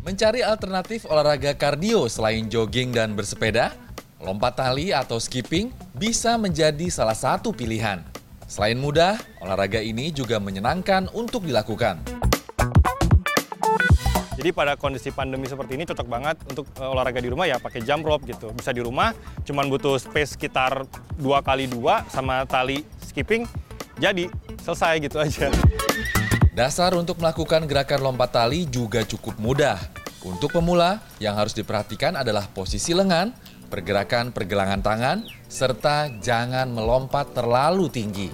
Mencari alternatif olahraga kardio selain jogging dan bersepeda, lompat tali atau skipping bisa menjadi salah satu pilihan. Selain mudah, olahraga ini juga menyenangkan untuk dilakukan. Jadi pada kondisi pandemi seperti ini cocok banget untuk uh, olahraga di rumah ya pakai jump rope gitu. Bisa di rumah, cuman butuh space sekitar dua kali dua sama tali skipping, jadi selesai gitu aja. Dasar untuk melakukan gerakan lompat tali juga cukup mudah. Untuk pemula, yang harus diperhatikan adalah posisi lengan, pergerakan pergelangan tangan, serta jangan melompat terlalu tinggi.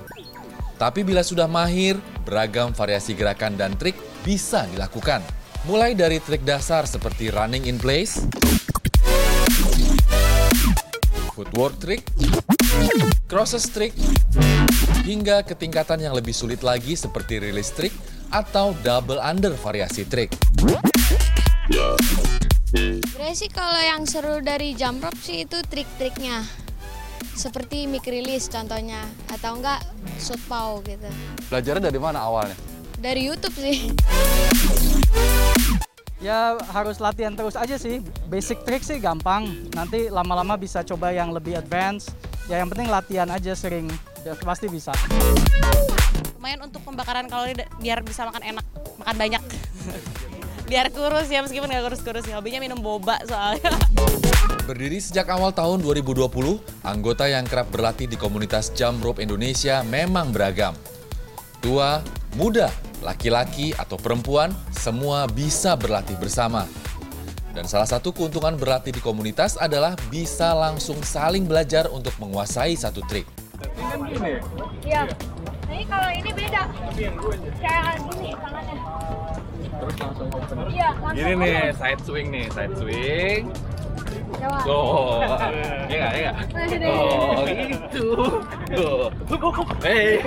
Tapi bila sudah mahir, beragam variasi gerakan dan trik bisa dilakukan. Mulai dari trik dasar seperti running in place, footwork trick, crosses trick, hingga ke tingkatan yang lebih sulit lagi seperti release trick atau double under variasi trick. Sebenarnya sih kalau yang seru dari jump rope sih itu trik-triknya. Seperti mic release contohnya, atau enggak shoot pow gitu. Belajarnya dari mana awalnya? Dari YouTube sih. Ya harus latihan terus aja sih. Basic trick sih gampang. Nanti lama-lama bisa coba yang lebih advance. Ya yang penting latihan aja sering. Ya, pasti bisa. lumayan untuk pembakaran kalori biar bisa makan enak, makan banyak. biar kurus ya meskipun nggak kurus-kurus ya. Hobinya minum boba soalnya. Berdiri sejak awal tahun 2020, anggota yang kerap berlatih di komunitas Jump Rope Indonesia memang beragam. Tua, muda, laki-laki atau perempuan, semua bisa berlatih bersama. Dan salah satu keuntungan berlatih di komunitas adalah bisa langsung saling belajar untuk menguasai satu trik. Iya. Tapi kalau ini beda. Kayak gini tangannya. Iya, langsung. Gini nih, side swing nih, side swing. Coba. Tuh, iya iya? Oh, gitu. Tuh. Hei.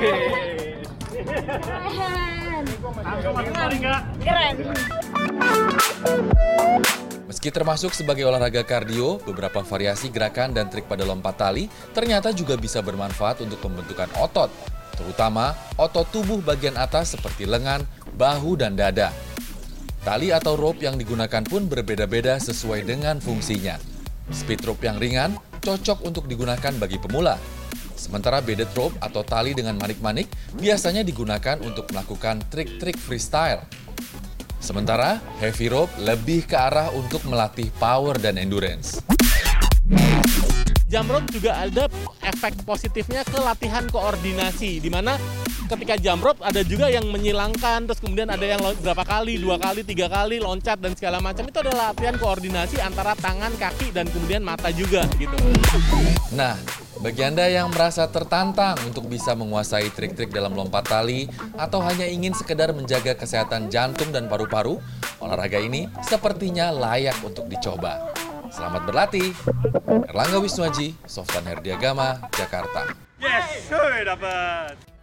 Meski termasuk sebagai olahraga kardio, beberapa variasi gerakan dan trik pada lompat tali ternyata juga bisa bermanfaat untuk pembentukan otot, terutama otot tubuh bagian atas seperti lengan, bahu, dan dada. Tali atau rope yang digunakan pun berbeda-beda sesuai dengan fungsinya. Speed rope yang ringan cocok untuk digunakan bagi pemula. Sementara beaded rope atau tali dengan manik-manik biasanya digunakan untuk melakukan trik-trik freestyle. Sementara heavy rope lebih ke arah untuk melatih power dan endurance. jump rope juga ada efek positifnya ke latihan koordinasi di mana ketika jump rope ada juga yang menyilangkan terus kemudian ada yang berapa kali dua kali tiga kali loncat dan segala macam itu adalah latihan koordinasi antara tangan kaki dan kemudian mata juga gitu Nah, bagi Anda yang merasa tertantang untuk bisa menguasai trik-trik dalam lompat tali atau hanya ingin sekedar menjaga kesehatan jantung dan paru-paru, olahraga ini sepertinya layak untuk dicoba. Selamat berlatih. Erlangga Wisnuaji, Softan Herdiagama, Jakarta. Yes, dapat.